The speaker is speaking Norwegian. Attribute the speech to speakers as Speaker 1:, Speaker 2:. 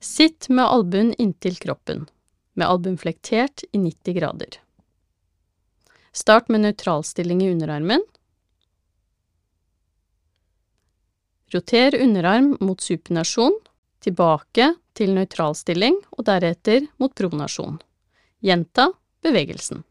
Speaker 1: Sitt med albuen inntil kroppen, med albuen flektert i 90 grader. Start med nøytralstilling i underarmen. Roter underarm mot supinasjon, tilbake til nøytralstilling og deretter mot pronasjon. Gjenta bevegelsen.